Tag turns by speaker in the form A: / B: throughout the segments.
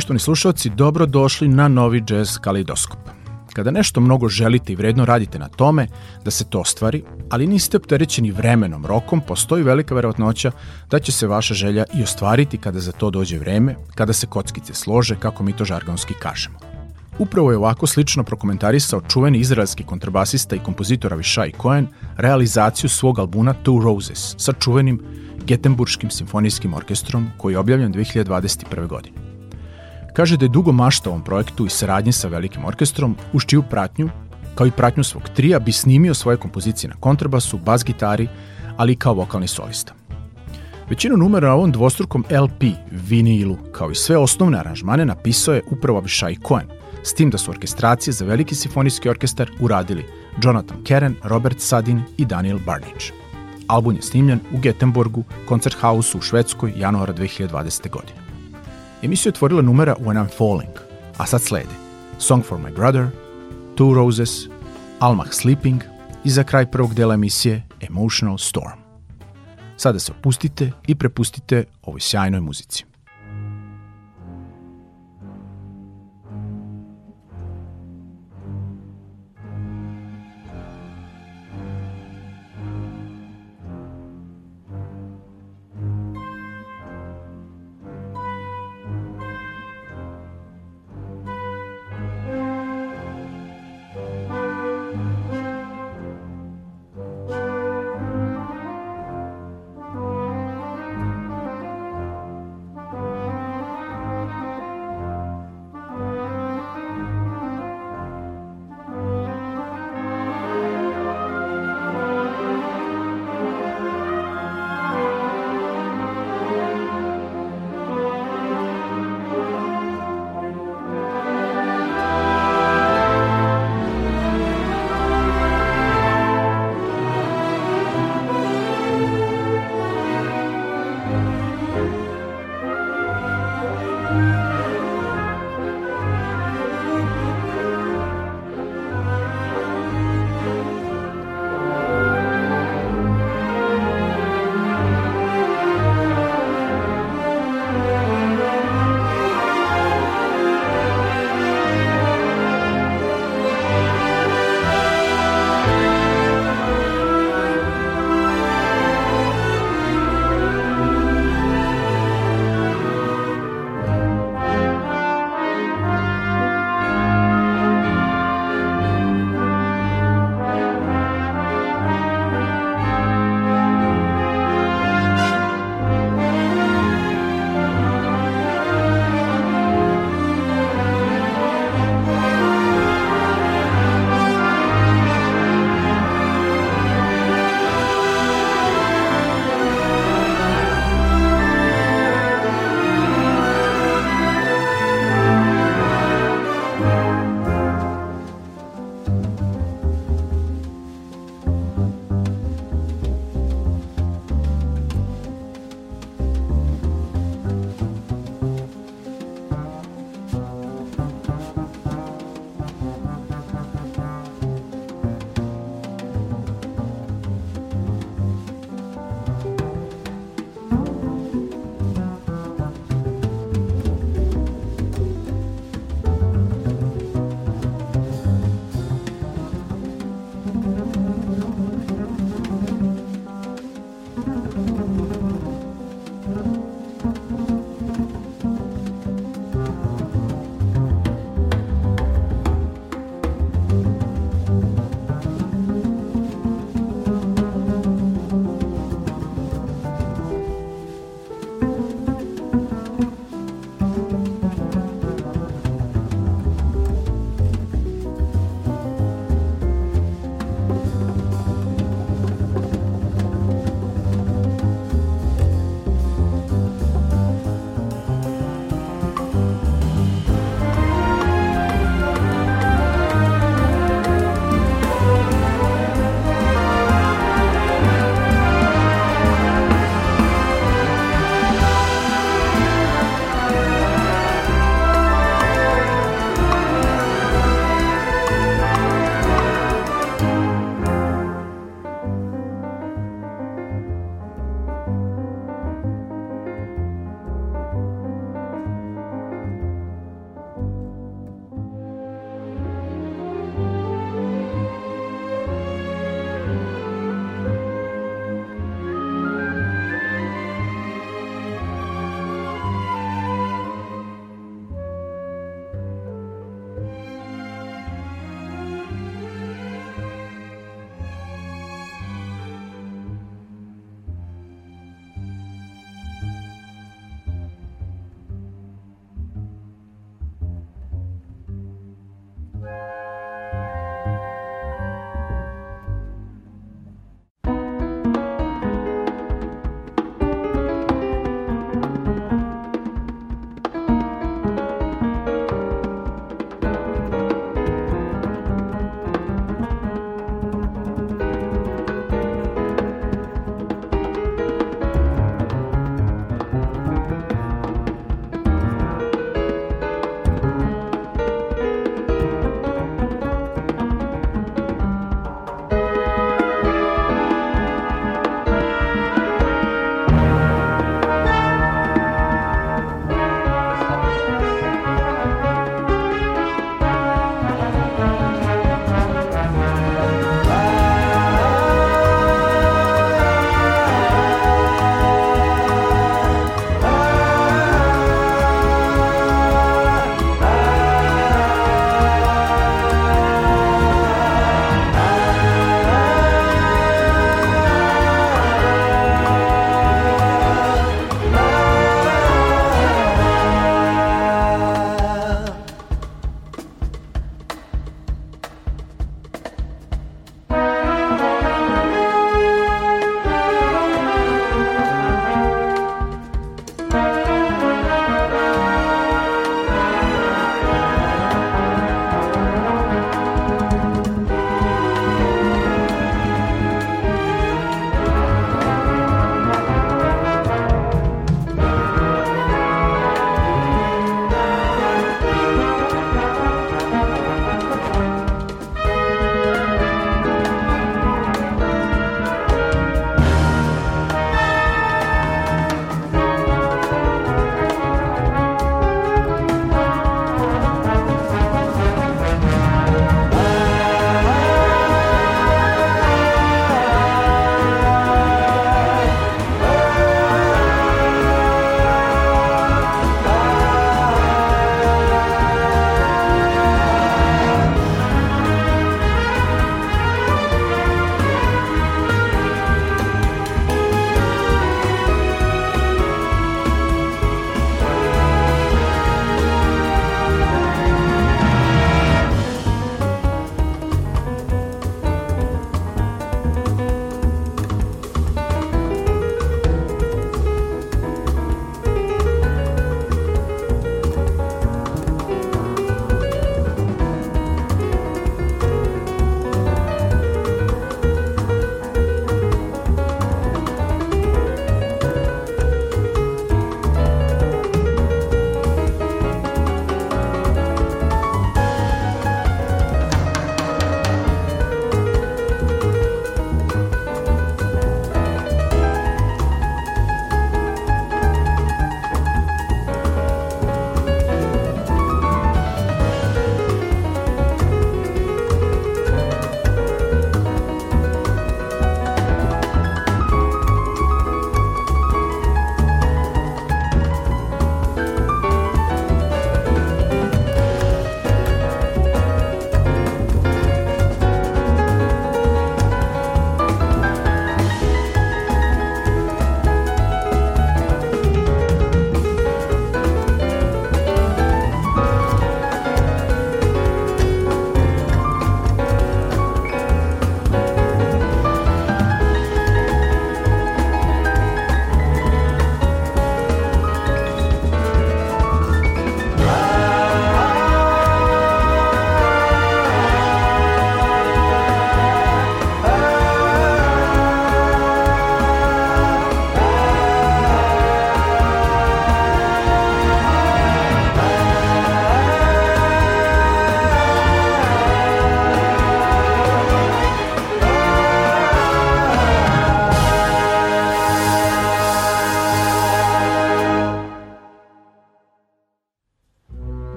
A: Poštovani slušalci, dobro došli na novi jazz kaleidoskop. Kada nešto mnogo želite i vredno radite na tome da se to ostvari, ali niste opterećeni vremenom, rokom, postoji velika verovatnoća da će se vaša želja i ostvariti kada za to dođe vreme, kada se kockice slože, kako mi to žargonski kažemo. Upravo je ovako slično prokomentarisao čuveni izraelski kontrabasista i kompozitor Avishai Cohen realizaciju svog albuna Two Roses sa čuvenim Getenburškim simfonijskim orkestrom koji je objavljen 2021. godine. Kaže da je dugo mašta ovom projektu i saradnji sa velikim orkestrom, uz čiju pratnju, kao i pratnju svog trija, bi snimio svoje kompozicije na kontrabasu, bas gitari, ali i kao vokalni solista. Većinu numera na ovom dvostrukom LP, vinilu, kao i sve osnovne aranžmane napisao je upravo Abishai Cohen, s tim da su orkestracije za veliki simfonijski orkestar uradili Jonathan Keren, Robert Sadin i Daniel Barnage. Album je snimljen u Gettenborgu, koncert hausu u Švedskoj januara 2020. godine. Emisiju je otvorila numera When I'm Falling, a sad slede Song for My Brother, Two Roses, Almach Sleeping i za kraj prvog dela emisije Emotional Storm. Sada se opustite i prepustite ovoj sjajnoj muzici.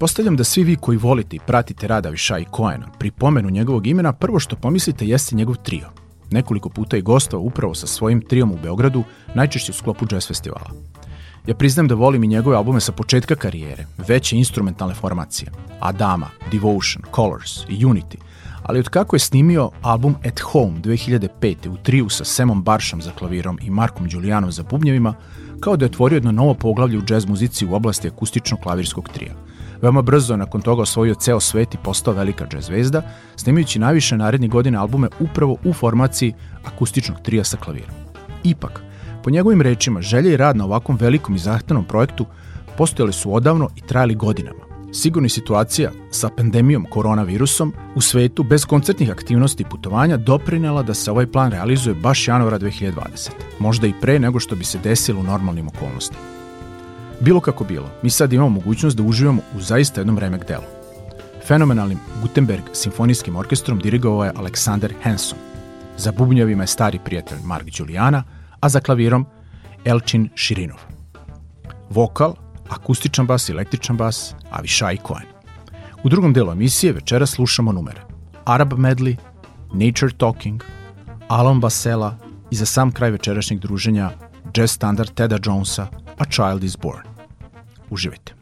A: Pretpostavljam da svi vi koji volite i pratite rada Viša i Koena pri pomenu njegovog imena prvo što pomislite jeste njegov trio. Nekoliko puta je gostao upravo sa svojim triom u Beogradu, najčešće u sklopu jazz festivala. Ja priznam da volim i njegove albume sa početka karijere, veće instrumentalne formacije, Adama, Devotion, Colors i Unity, ali od kako je snimio album At Home 2005. u triju sa Semom Baršom za klavirom i Markom Đulijanom za bubnjevima, kao da je otvorio jedno novo poglavlje u džez muzici u oblasti akustičnog klavirskog trija – Veoma brzo nakon toga osvojio ceo svet i postao velika džez zvezda, snimajući najviše narednih godine albume upravo u formaciji akustičnog trija sa klavirom. Ipak, po njegovim rečima, želje i rad na ovakvom velikom i zahtevnom projektu postojali su odavno i trajali godinama. Sigurno i situacija sa pandemijom koronavirusom u svetu bez koncertnih aktivnosti i putovanja doprinela da se ovaj plan realizuje baš januara 2020. Možda i pre nego što bi se desilo u normalnim okolnostima. Bilo kako bilo, mi sad imamo mogućnost da uživamo u zaista jednom remek delu. Fenomenalnim Gutenberg simfonijskim orkestrom dirigovao je Aleksander Henson. Za bubnjavima je stari prijatelj Mark Đulijana, a za klavirom Elčin Širinov. Vokal, akustičan bas i električan bas Avishai Cohen. U drugom delu emisije večera slušamo numere Arab Medley, Nature Talking, Alon Basela i za sam kraj večerašnjeg druženja jazz standard Teda Jonesa A Child is Born. Uživajte.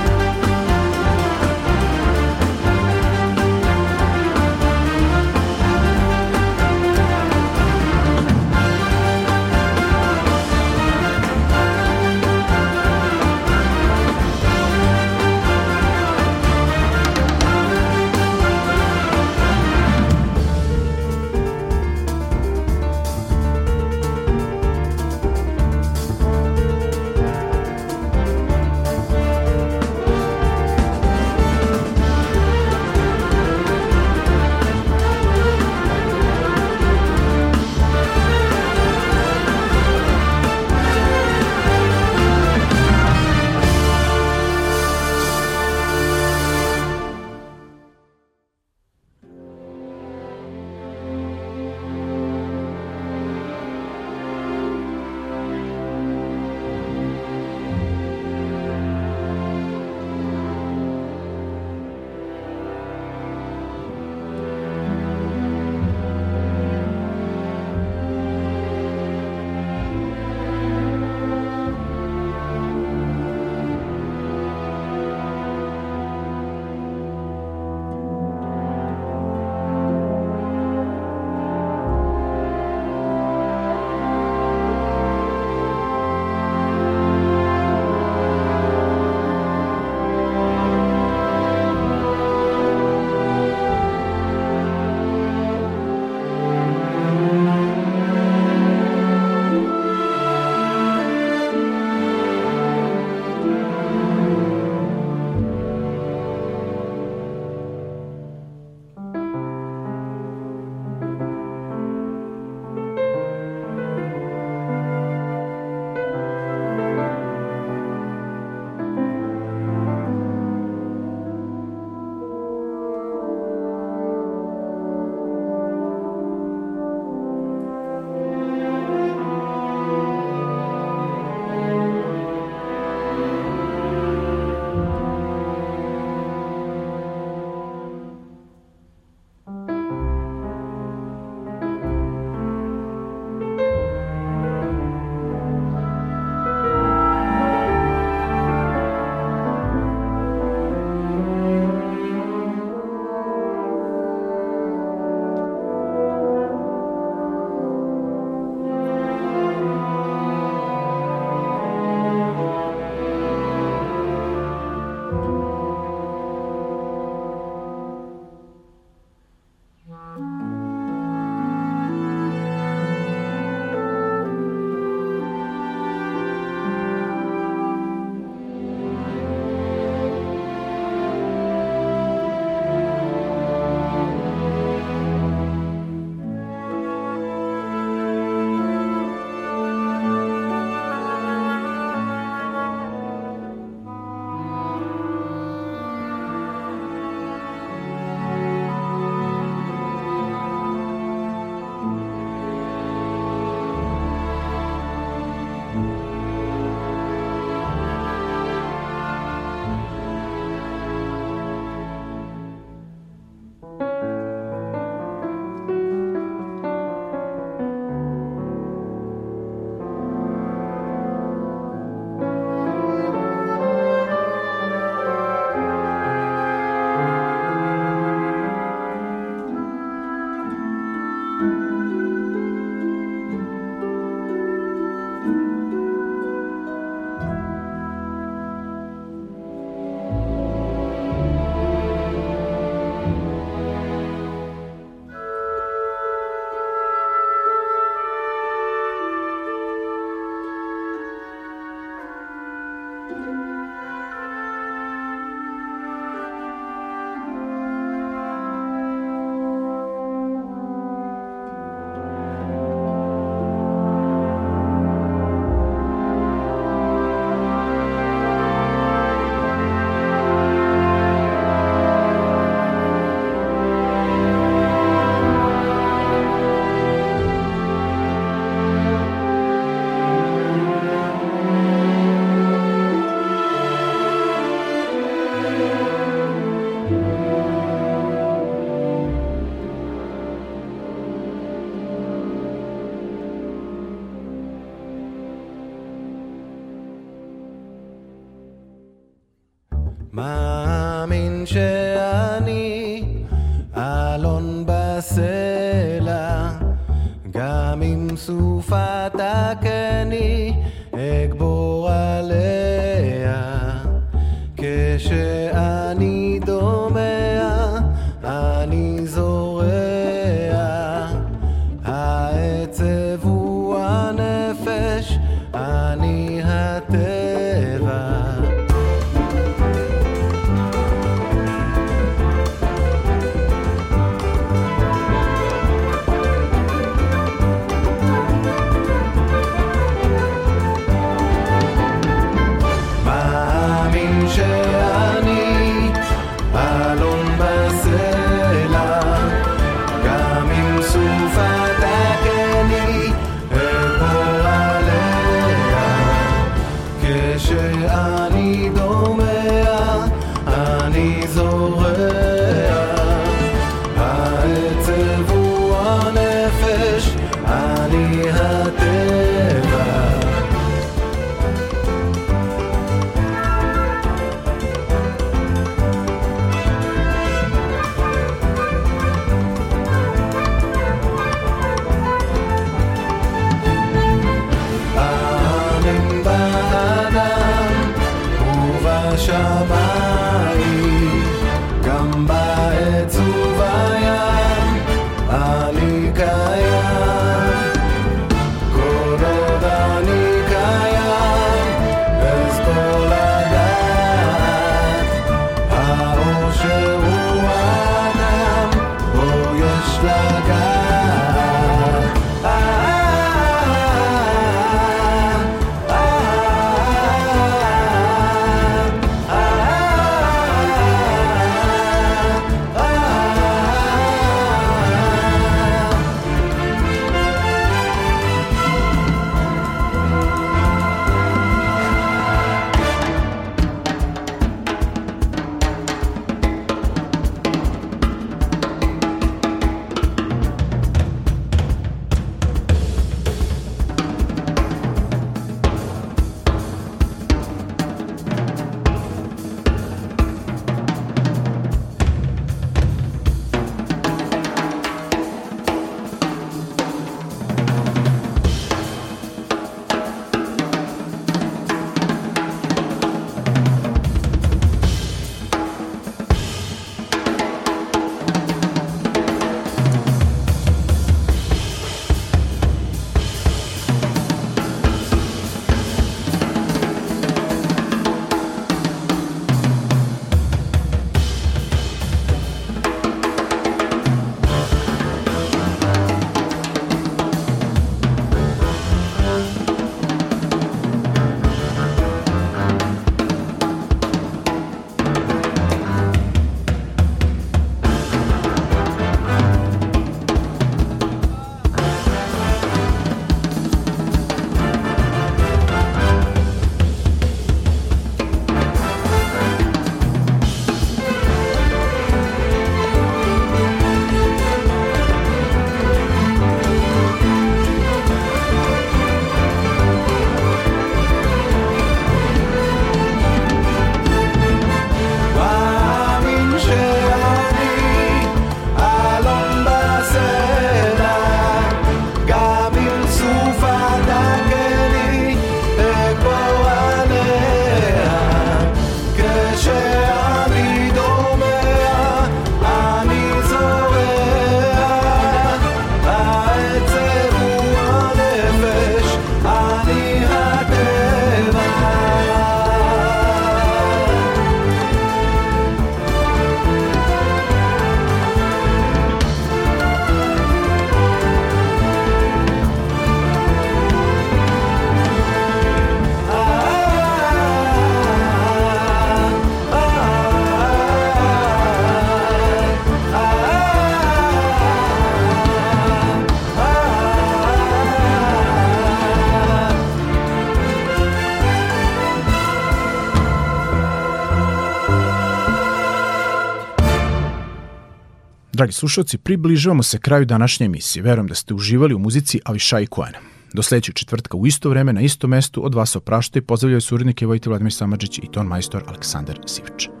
A: Dragi slušalci, približavamo se kraju današnje emisije. Verujem da ste uživali u muzici Aviša i Koena. Do sledećeg četvrtka u isto vreme na istom mestu od vas oprašta i pozdravljaju suradnike Vojte Vladimir Samadžić i ton majstor Aleksandar Sivč.